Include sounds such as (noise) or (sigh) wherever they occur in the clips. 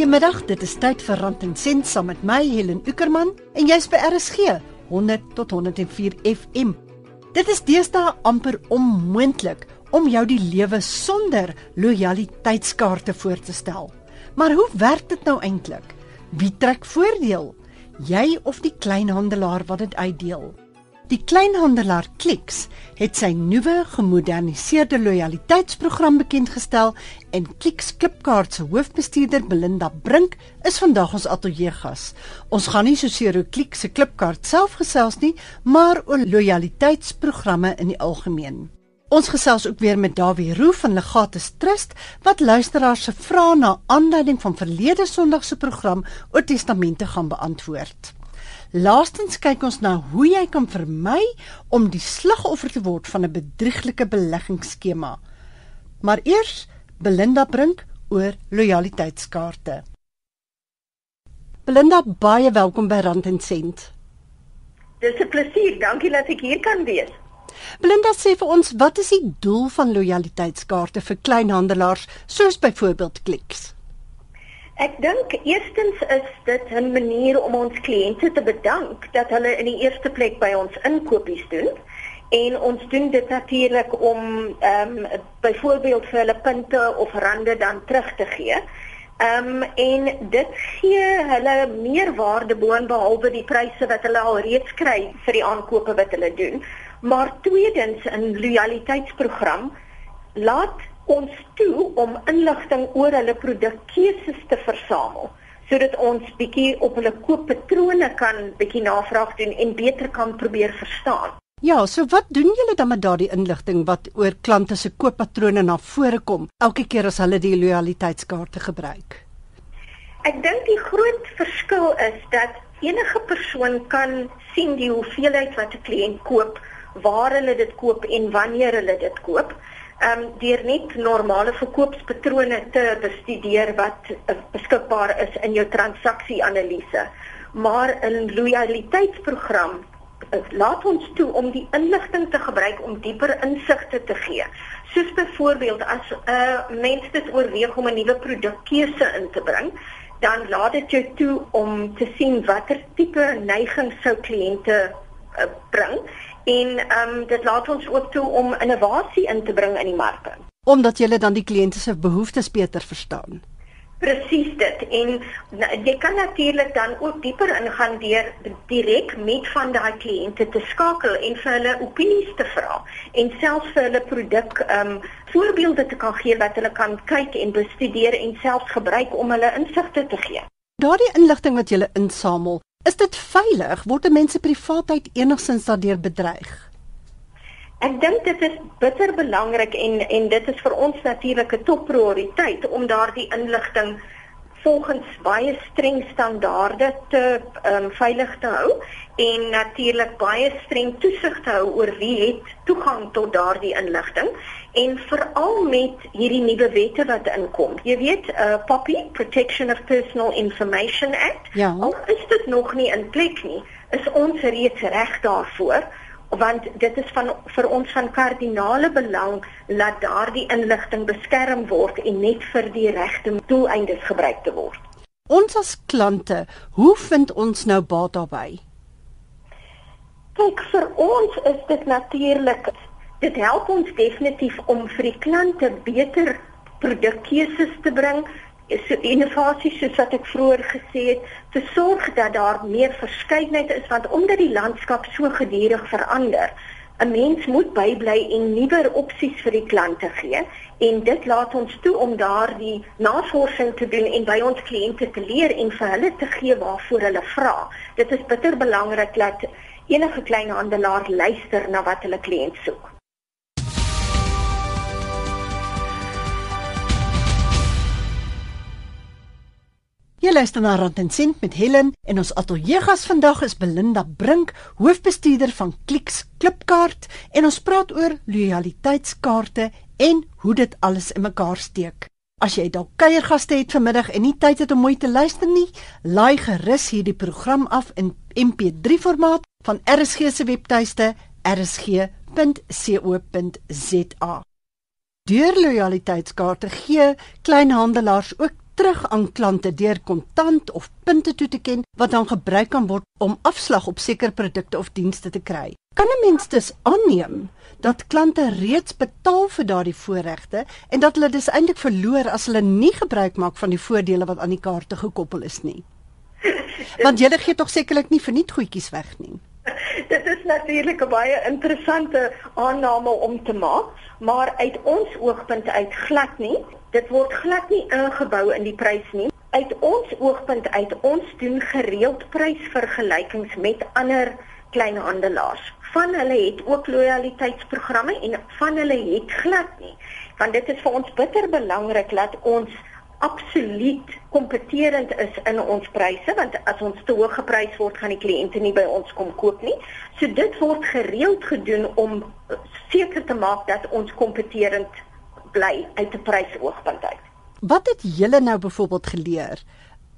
Goeiemiddag, dit is tyd vir Rand en Sent saam met my Helen Ukerman en jy's by RSG 100 tot 104 FM. Dit is deesdae amper onmoontlik om jou die lewe sonder lojaliteitskaarte voor te stel. Maar hoe werk dit nou eintlik? Wie trek voordeel? Jy of die kleinhandelaar wat dit uitdeel? Die kleinhandelaar Clicks het sy nuwe gemoderniseerde lojaliteitsprogram bekend gestel en Clicks Klipkaart se hoofbestuurder Belinda Brink is vandag ons ateljee gas. Ons gaan nie soseer oor Clicks se klipkaart self gesels nie, maar oor lojaliteitsprogramme in die algemeen. Ons gesels ook weer met Dawie Roo van Legatus Trust wat luisteraars se vrae na aanleiding van verlede Sondag se program oor testamente gaan beantwoord. Laastens kyk ons na hoe jy kan vermy om die slagoffer te word van 'n bedrieglike beleggingsskema. Maar eers Belinda Brink oor lojaliteitskaarte. Belinda, baie welkom by Rand en Sent. Dis 'n plesier, dankie dat ek hier kan wees. Belinda sê vir ons, wat is die doel van lojaliteitskaarte vir kleinhandelaars soos byvoorbeeld Clicks? Ek dink eerstens is dit 'n manier om ons kliënte te bedank dat hulle in die eerste plek by ons inkopies doen en ons doen dit natuurlik om ehm um, byvoorbeeld vir hulle punte of rande dan terug te gee. Ehm um, en dit gee hulle meer waarde boonbehalwe die pryse wat hulle al reeds kry vir die aankope wat hulle doen. Maar tweedens 'n lojaliteitsprogram laat ons toe om inligting oor hulle produkkeuses te versamel sodat ons bietjie op hulle kooppatrone kan bietjie navraag doen en beter kan probeer verstaan. Ja, so wat doen julle dan met daardie inligting wat oor klante se kooppatrone na vore kom elke keer as hulle die lojaliteitskaarte gebruik? Ek dink die groot verskil is dat enige persoon kan sien die hoeveelheid wat 'n kliënt koop, waar hulle dit koop en wanneer hulle dit koop um, deur net normale verkoopspatrone te bestudeer wat uh, beskikbaar is in jou transaksieanalise. Maar 'n lojaliteitsprogram uh, laat ons toe om die inligting te gebruik om dieper insigte te gee. Soos byvoorbeeld as 'n uh, mens dit oorweeg om 'n nuwe produkkeuse in te bring, dan laat dit jou toe om te sien watter tipe neigings sou kliënte uh, bring en ehm um, dit laat ons ook toe om innovasie in te bring in die mark. Omdat jy dan die kliënte se behoeftes beter verstaan. Presies dit. En jy kan natuurlik dan ook dieper ingaan deur direk met van daai kliënte te skakel en vir hulle opinies te vra en selfs vir hulle produk ehm um, voorbeelde te kan gee wat hulle kan kyk en bestudeer en selfs gebruik om hulle insigte te gee. Daardie inligting wat jy insamel, Is dit veilig? Word mense privaatheid enigsins daardeur bedreig? Ek dink dit is bitter belangrik en en dit is vir ons natuurlik 'n topprioriteit om daardie inligting volgens baie streng standaarde te um, veilig te hou en natuurlik baie streng toesig te hou oor wie het toegang tot daardie inligting en veral met hierdie nuwe wette wat inkom. Jy weet, uh POPI, Protection of Personal Information Act. Ja. Al is dit nog nie in plek nie, is ons reeds reg daarvoor want dit is van vir ons van kardinale belang dat daardie inligting beskerm word en net vir die regte doeleindes gebruik te word. Ons as klante, hoe vind ons nou baat daarbey? Kyk, vir ons is dit natuurlik dit help ons definitief om vir die klante beter produkkeuses te bring so innovasie soos wat ek vroeër gesê het, te sorg dat daar meer verskeidenheid is want omdat die landskap so gedurig verander, 'n mens moet bybly en nuwer opsies vir die klante gee en dit laat ons toe om daardie navorsing te doen en by ons kliënte te leer en vir hulle te gee waarvoor hulle vra. Dit is bitter belangrik dat enige kleinhandelaar luister na wat hulle kliënt soek. Jy luister na Rand en Sent met Helen en ons ateljeegas vandag is Belinda Brink, hoofbestuurder van Clicks Klipkaart en ons praat oor lojaliteitskaarte en hoe dit alles in mekaar steek. As jy dalk kuiergaste het vanmiddag en nie tyd het om mooi te luister nie, laai gerus hierdie program af in MP3 formaat van RSG se webtuiste rsg.co.za. Deur lojaliteitskaarte gee kleinhandelaars ook terug aan klante deur kontant of punte toe te ken wat dan gebruik kan word om afslag op sekere produkte of dienste te kry. Kan 'n mens dus aanneem dat klante reeds betaal vir daardie voorregte en dat hulle dus eintlik verloor as hulle nie gebruik maak van die voordele wat aan die kaarte gekoppel is nie? Want julle gee tog sekerlik nie verniet goedjies weg nie. (laughs) Dit is natuurlik 'n baie interessante aanname om te maak, maar uit ons oogpunt uit glad nie. Dit word glad nie ingebou in die prys nie. Uit ons oogpunt uit, ons doen gereeld prysvergelykings met ander kleinhandelaars. Van hulle het ook lojaliteitsprogramme en van hulle het glad nie. Want dit is vir ons bitter belangrik dat ons absoluut kompeterend is in ons pryse want as ons te hoog geprys word gaan die kliënte nie by ons kom koop nie. So dit word gereeld gedoen om seker te maak dat ons kompeterend bly uit 'n prysoogpunt uit. Wat het julle nou byvoorbeeld geleer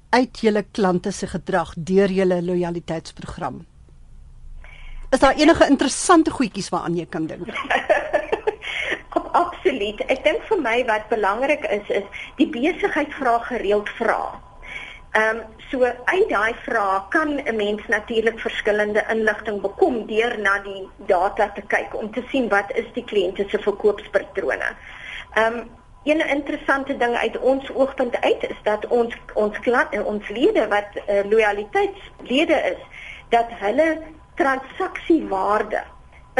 uit julle klante se gedrag deur julle lojaliteitsprogram? Is daar enige interessante goedjies waaraan jy kan dink? (laughs) Absoluut. Ek dink vir my wat belangrik is is die besigheid vra gereeld vra. Ehm um, so uit daai vrae kan 'n mens natuurlik verskillende inligting bekom deur na die data te kyk om te sien wat is die kliënte se verkoopspatrone. Ehm um, 'n interessante ding uit ons oogpunt uit is dat ons ons klant ons lede wat uh, lojaliteitslede is dat hulle transaksiewaarde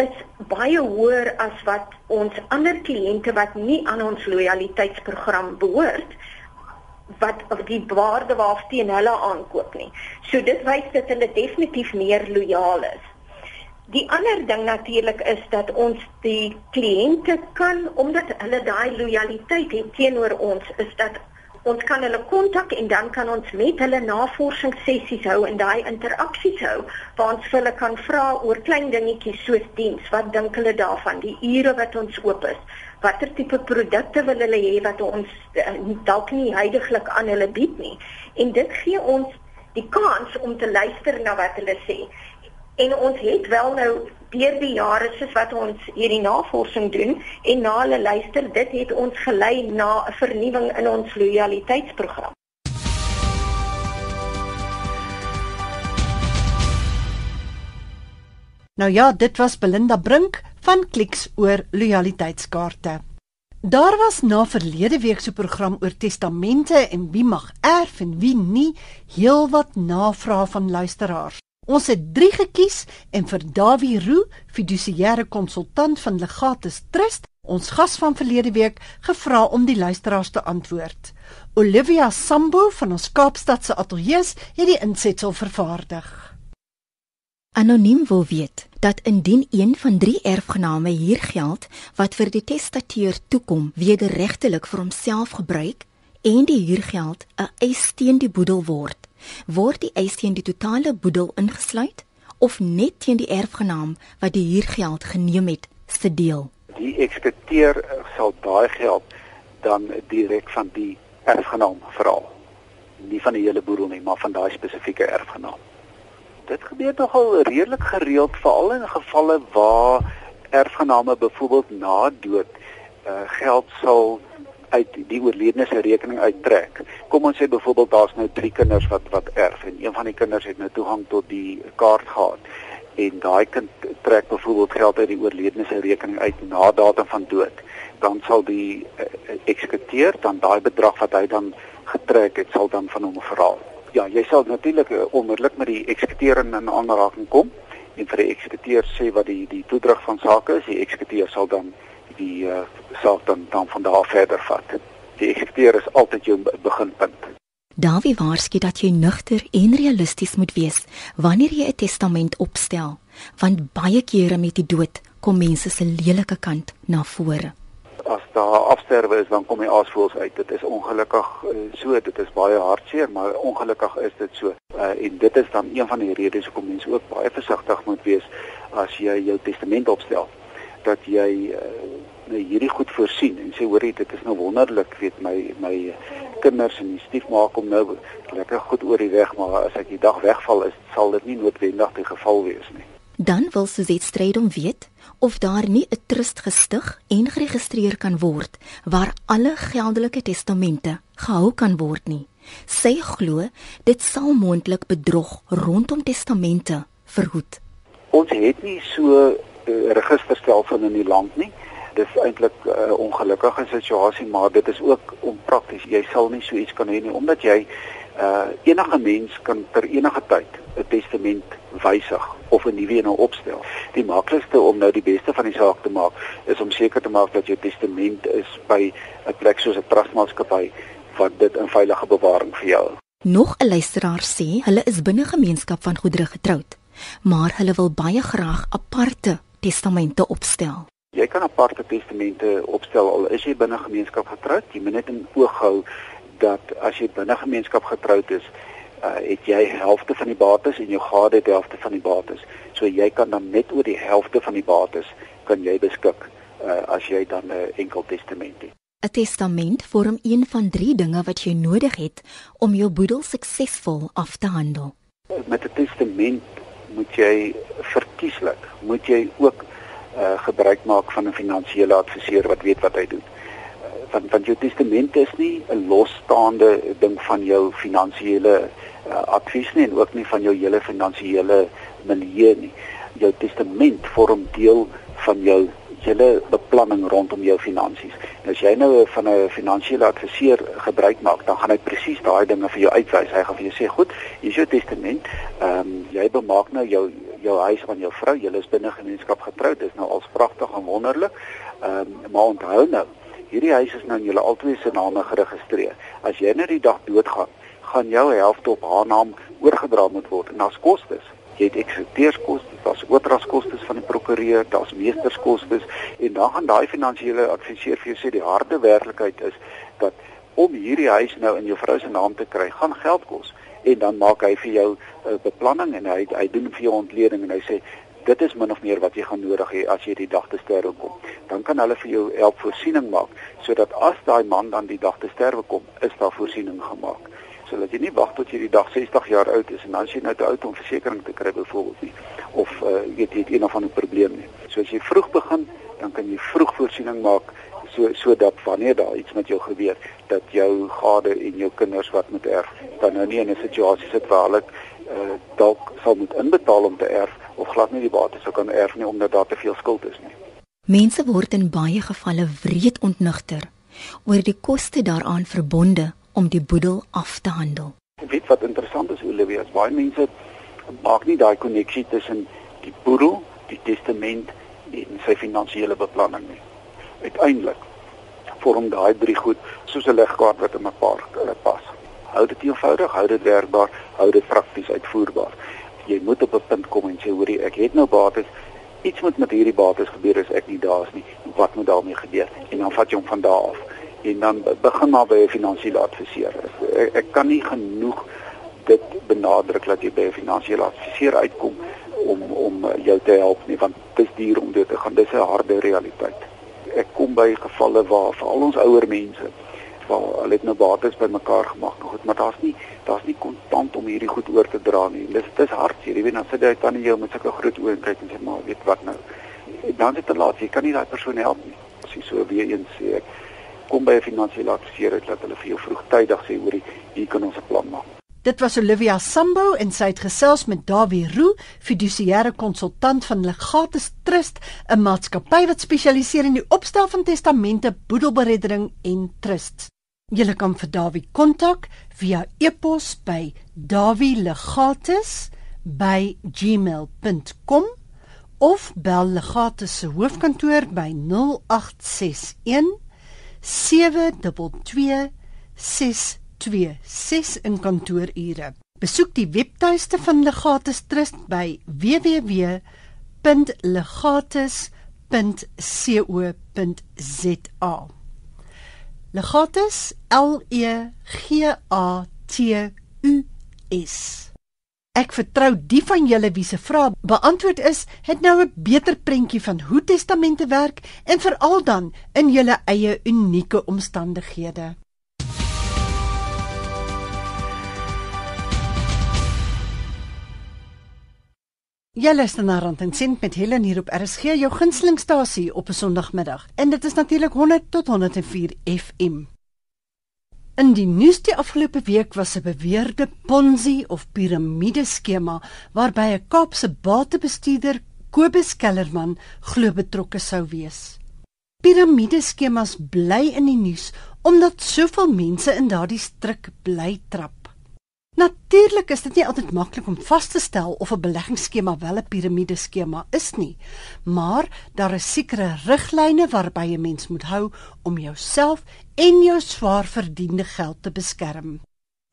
is baie hoër as wat ons ander kliënte wat nie aan ons lojaliteitsprogram behoort wat of die waarde waarteen hulle aankoop nie. So dit wys dat hulle definitief meer lojaal is. Die ander ding natuurlik is dat ons die kliënte kan omdat hulle daai lojaliteit het teenoor ons is dat ons kan hulle kontak en dan kan ons met hulle navorsingssessies hou en daai interaksies hou waar ons hulle kan vra oor klein dingetjies soos diens. Wat dink hulle daarvan? Die ure wat ons oop is? Watter tipe produkte wil hulle hê wat ons uh, dalk nie heidaglik aan hulle bied nie? En dit gee ons die kans om te luister na wat hulle sê. En ons het wel nou deur die jare soos wat ons hierdie navorsing doen en na hulle luister, dit het ons gelei na 'n vernuwing in ons lojaliteitsprogram. Nou ja, dit was Belinda Brink van Kliks oor lojaliteitskaarte. Daar was na verlede week se program oor testamente en wie mag erf en wie nie, heelwat navrae van luisteraars. Ons het 3 gekies en vir Dawie Roo, fidusiëre konsultant van Legatus Trust, ons gas van verlede week, gevra om die luisteraars te antwoord. Olivia Sambo van ons Kaapstadse ateljee het die insetsel vervaardig. Anoniem wil weet dat indien een van 3 erfgename hier geld wat vir die testateur toekom wederregtelik vir homself gebruik en die huurgeld 'n eis teen die boedel word, word die eis teen die totale boedel ingesluit of net teen die erfgenaam wat die huurgeld geneem het se deel. Die eksekuteur sal daai geld dan direk van die erfgenaam vra. Nie van die hele boedel nie, maar van daai spesifieke erfgenaam. Dit gebeur nogal redelik gereeld veral in gevalle waar erfgename byvoorbeeld na dood uh, geld sal uit die oorledene se rekening uittrek. Kom ons sê byvoorbeeld daar's nou drie kinders wat wat erf en een van die kinders het nou toegang tot die kaart gehad en daai kind trek byvoorbeeld geld uit die oorledene se rekening uit na datum van dood. Dan sal die uh, eksekuteur dan daai bedrag wat hy dan getrek het, sal dan van hom vra. Ja, jy sal natuurlik uh, onmiddellik met die eksekuteur in aanraking kom en vir die eksekuteur sê wat die die toedrag van sake is. Die eksekuteur sal dan die uh, saak dan dan van daar verder vat. Die eksekuteur is altyd jou beginpunt. Dawie waarsku dat jy nugter en realisties moet wees wanneer jy 'n testament opstel, want baie kere met die dood kom mense se lelike kant na vore. As daar afsterwe is, dan kom die aasvoëls uit. Dit is ongelukkig uh, so, dit is baie hartseer, maar ongelukkig is dit so. Uh, en dit is dan een van die redes hoekom mense ook baie versigtig moet wees as jy jou testament opstel dat jy uh, hierdie goed voorsien en sê hoorie dit is nou wonderlik weet my my kinders en die stiefma kom nou lekker goed oor die weg maar as ek die dag wegval is sal dit nie noodwendig die geval wees nie. Dan wil Suzette stryd om weet of daar nie 'n trust gestig en geregistreer kan word waar alle geldelike testamente gehou kan word nie. Sy glo dit sal moontlik bedrog rondom testamente verhoed. Ons het nie so registerstelsel in die land nie. Dit is eintlik 'n uh, ongelukkige situasie, maar dit is ook onprakties. Jy sal nie so iets kan hê nie omdat jy uh enige mens kan per enige tyd 'n testament wysig of 'n nuwe een opstel. Die maklikste om nou die beste van die saak te maak is om seker te maak dat jou testament is by 'n plek soos 'n trustmaatskappy wat dit in veilige bewaring vir jou. Nog 'n luisteraar sê hulle is binne gemeenskap van goedere getroud, maar hulle wil baie graag aparte testamente opstel. Jy kan aparte testamente opstel al is jy binne gemeenskap getroud, jy moet net in oog hou dat as jy binne gemeenskap getroud is, uh, het jy helfte van die bates en jou gade het helfte van die bates. So jy kan dan net oor die helfte van die bates kan jy beskik uh, as jy dan 'n uh, enkel testament het. 'n Testament vorm een van drie dinge wat jy nodig het om jou boedel suksesvol af te handel. Met 'n testament moet jy verkieslik, moet jy ook uh, gebruik maak van 'n finansiële adviseur wat weet wat hy doen want want jou testament is nie 'n losstaande ding van jou finansiële uh, advies nie en ook nie van jou hele finansiële milieu nie. Jou testament vorm deel van jou hele beplanning rondom jou finansies. En as jy nou van 'n finansiële adviseur gebruik maak, dan gaan hy presies daai dinge vir jou uitwys. Hy gaan vir jou sê, "Goed, hier is jou testament. Ehm um, jy bemaak nou jou jou huis van jou vrou. Julle is binne gemeenskap getroud. Dit is nou al pragtig en wonderlik. Ehm um, maar onthou nou, hierdie huis is nou in julle albei se name geregistreer. As jy nou die dag doodgaan, gaan jou helfte op haar naam oorgedra moet word en daar's kostes. Jy het eksekteurskoste, daar's oordragskoste van die prokureur, daar's meesterskoste en dan gaan daai finansiële adviseur vir jou sê die harde werklikheid is dat om hierdie huis nou in jou vrou se naam te kry, gaan geld kos en dan maak hy vir jou 'n uh, beplanning en hy hy doen vir jou ontleding en hy sê dit is min of meer wat jy gaan nodig hê as jy die dag te sterwe kom. Dan kan hulle vir jou help voorsiening maak sodat as daai man dan die dag te sterwe kom, is daar voorsiening gemaak. Sodat jy nie wag tot jy die dag 60 jaar oud is en dan sien nou te oud om versekerings te kry byvoorbeeld nie of uh, weet jy het een of ander probleem nie. So as jy vroeg begin, dan kan jy vroeg voorsiening maak so sodat wanneer daar iets met jou gebeur dat jou gade en jou kinders wat moet erf dan nou nie in 'n situasie sit waar hulle uh, dalk sal moet inbetaal om te erf of glad nie die bates sou kan erf nie omdat daar te veel skuld is nie. Mense word in baie gevalle wreed ontnigter oor die koste daaraan verbonde om die boedel af te handel. Weet wat interessant is Olivia, as baie mense maak nie daai koneksie tussen die boedel, die testament en sy finansiële beplanning nie. Uiteindelik vorm daai drie goed soos 'n legkaart wat in mekaar pas. Hou dit eenvoudig, hou dit werkbaar, hou dit prakties uitvoerbaar jy moet op 'n punt kom en sê hoorie ek het nou bates iets moet met hierdie bates gebeur as ek nie daar is nie wat moet daarmee gebeur en dan vat jy hom van daar af en dan begin maar by 'n finansiële adviseur ek, ek kan nie genoeg dit benadruk dat jy by 'n finansiële adviseur uitkom om om jou te help nie want dit is duur om dit te gaan dis 'n harde realiteit ek kom by gevalle waar vir al ons ouer mense waar hulle het nou bates bymekaar gemaak nou goed maar daar's nie daar's nie kontant om hierdie goed oor te dra nie. Dis dis hartseer. Jy weet dan sit jy tannie jou met sulke groot oë en kyk en sê maar weet wat nou. Dan sit dit te laat. Jy kan nie daai persoon help nie. As jy so weer eens sê ek kom by 'n finansiële adviseur dat hulle vir jou vroegtydig sê hoor hier kan ons 'n plan maak. Dit was Olivia Sambo en sy het gesels met Dawie Roo, fidusiëre konsultant van Legatus Trust, 'n maatskappy wat spesialiseer in die opstel van testamente, boedelbereddering en trusts. Julle kan vir Dawie kontak via e-pos by dawielegatus@gmail.com of bel Legatus se hoofkantoor by 0861 722 626 in kantoorure. Besoek die webtuiste van Legatus Trust by www.legatus.co.za. Legatus L E G A T U S. Ek vertrou die van julle wie se vrae beantwoord is, het nou 'n beter prentjie van hoe testamente werk en veral dan in julle eie unieke omstandighede. Jy luister na Rand en Sint met Helen hier op RSG, jou gunstelingstasie op 'n Sondagmiddag. En dit is natuurlik 100 tot 104 FM. In die nuus die afgelope week was 'n beweerde Ponzi of piramide skema waarby 'n Kaapse batebestuurder Kobus Kellerman glo betrokke sou wees. Piramide skemas bly in die nuus omdat soveel mense in daardie struik bly trap. Natuurlik is dit nie altyd maklik om vas te stel of 'n beleggingsskema wel 'n piramide skema is nie, maar daar is sekere riglyne waarby 'n mens moet hou om jouself en jou swaar verdiende geld te beskerm.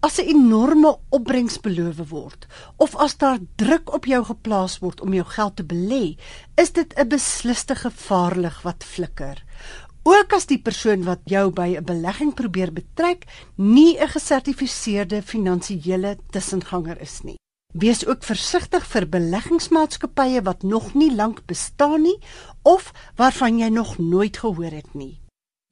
As 'n enorme opbrengs beloof word of as daar druk op jou geplaas word om jou geld te belê, is dit 'n besliste gevaarlig wat flikker ook as die persoon wat jou by 'n belegging probeer betrek nie 'n gesertifiseerde finansiële tussenganger is nie. Wees ook versigtig vir beleggingsmaatskappye wat nog nie lank bestaan nie of waarvan jy nog nooit gehoor het nie.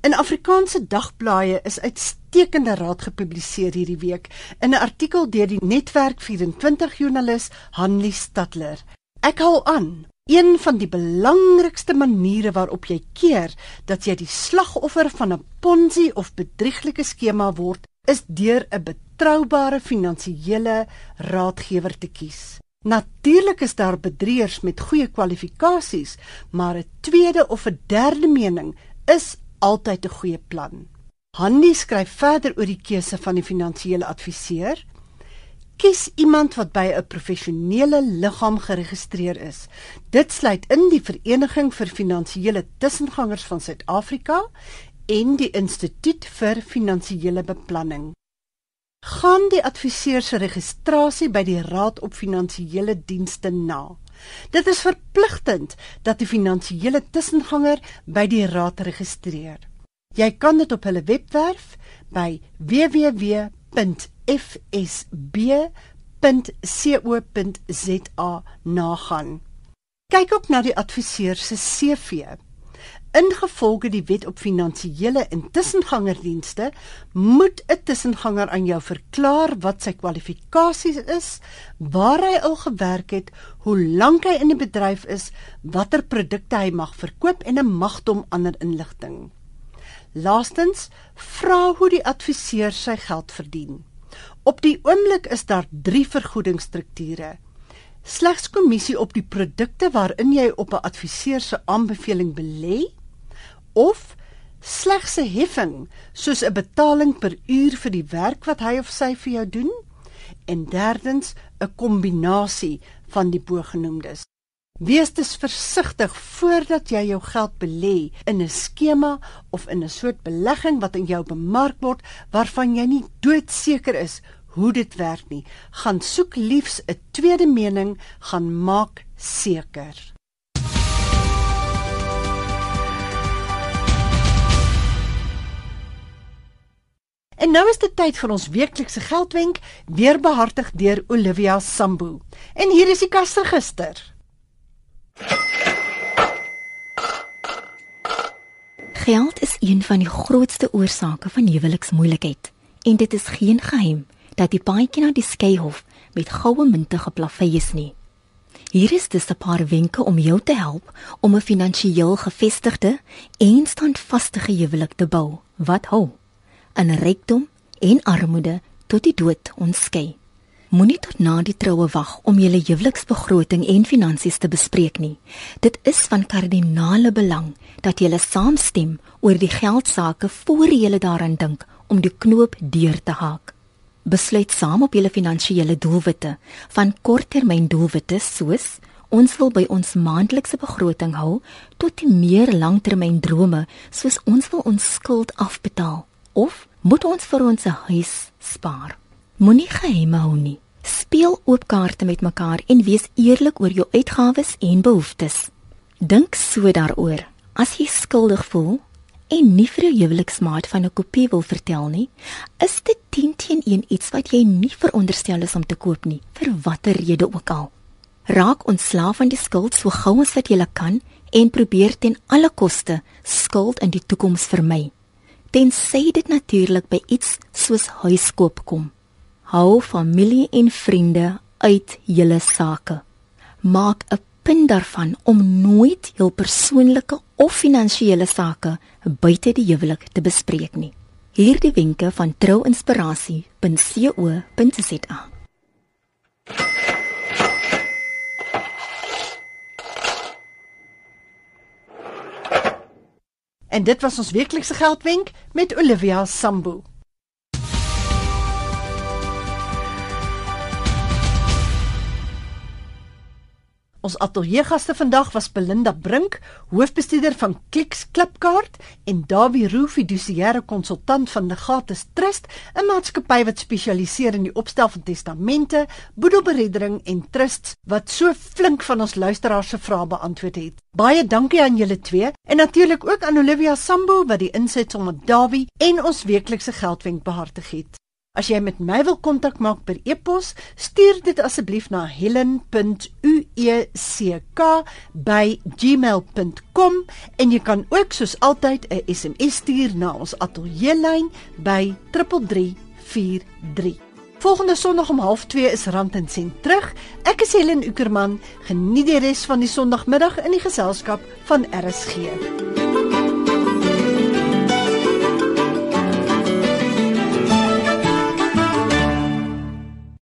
In Afrikaanse dagblaaie is uitstekende raad gepubliseer hierdie week in 'n artikel deur die Netwerk 24 joernalis Hanlie Stadler. Ek hou aan Een van die belangrikste maniere waarop jy keer dat jy die slagoffer van 'n Ponzi of bedrieglike skema word, is deur 'n betroubare finansiële raadgewer te kies. Natuurlik is daar bedrieërs met goeie kwalifikasies, maar 'n tweede of 'n derde mening is altyd 'n goeie plan. Handy skryf verder oor die keuse van die finansiële adviseur. Kies iemand wat by 'n professionele liggaam geregistreer is. Dit sluit in die Vereniging vir Finansiële Tussengangers van Suid-Afrika en die Instituut vir Finansiële Beplanning. Gaan die adviseur se registrasie by die Raad op Finansiële Dienste na. Dit is verpligtend dat die finansiële tussenganger by die raad registreer. Jy kan dit op hulle webwerf by www www.fsb.co.za nagaan. Kyk ook na die adviseur se CV. Ingevolge die wet op finansiële intussengangerdienste, moet 'n tussenganger aan jou verklaar wat sy kwalifikasies is, waar hy al gewerk het, hoe lank hy in die bedryf is, watter produkte hy mag verkoop en 'n magdom ander inligting. Laastens, vra hoe die adviseur sy geld verdien. Op die oomblik is daar 3 vergoedingsstrukture. Slegs kommissie op die produkte waarin jy op 'n adviseur se aanbeveling belê of slegs 'n heffing soos 'n betaling per uur vir die werk wat hy of sy vir jou doen en derdens 'n kombinasie van die bogenoemdes. Wees dus versigtig voordat jy jou geld belê in 'n skema of in 'n soort belegging wat in jou bemark word waarvan jy nie doodseker is hoe dit werk nie. Gaan soek liefs 'n tweede mening, gaan maak seker. En nou is dit tyd vir ons weeklikse geldwenk, weer behartig deur Olivia Sambu. En hier is die kasregister. Geld is een van die grootste oorsake van huweliksmoeilikheid en dit is geen geheim dat die paadjie na die skeyhof met goue munte geplafei is nie. Hier is dus 'n paar wenke om jou te help om 'n finansiëel gevestigde en standvaste huwelik te bou wat hou in rykdom en armoede tot die dood ons skei. Moenie tot na die troue wag om julle huweliksbegroting en finansies te bespreek nie. Dit is van kardinale belang dat julle saamstem oor die geldsaake voor julle daaraan dink om die knoop deur te haak besluit saam op julle finansiële doelwitte. Van korttermyn doelwitte soos ons wil by ons maandelikse begroting hou tot die meer langtermyn drome soos ons wil ons skuld afbetaal of moet ons vir ons huis spaar. Moenie geheime hou nie. Speel oop kaarte met mekaar en wees eerlik oor jou uitgawes en behoeftes. Dink so daaroor. As jy skuldig voel en nie vir jou huweliksmaat van 'n kopie wil vertel nie, is dit 10 teen 1 iets wat jy nie veronderstel is om te koop nie, vir watter rede ook al. Raak ontslaaf van die skuld so gou as wat jy kan en probeer ten alle koste skuld in die toekoms vermy. Tensy dit natuurlik by iets soos huiskoop kom. Hou familie en vriende uit julle sake. Maak 'n punt daarvan om nooit jou persoonlike of finansiële sake buite die huwelik te bespreek nie. Hierdie wenke van trouinspirasie.co.za. En dit was ons weeklikse geldwenk met Olivia Sambu. Ons ateljeegaste vandag was Belinda Brink, hoofbestuurder van Clicks Klipkaart en Dawie Roo, fidusiëre konsultant van Legatus Trust, 'n maatskappy wat spesialiseer in die opstel van testamente, boedelbereddering en trusts wat so flink van ons luisteraars se vrae beantwoord het. Baie dankie aan julle twee en natuurlik ook aan Olivia Sambo wat die insetsel met Dawie en ons weeklikse geldwenk behartig het. As jy met my wil kontak maak per e-pos, stuur dit asseblief na helen.ueck@gmail.com en jy kan ook soos altyd 'n SMS stuur na ons ateljeelyn by 3343. Volgende Sondag om 12:30 is Rand en Sent terug. Ek is Helen Ukerman. Geniet die res van die Sondagmiddag in die geselskap van RSG.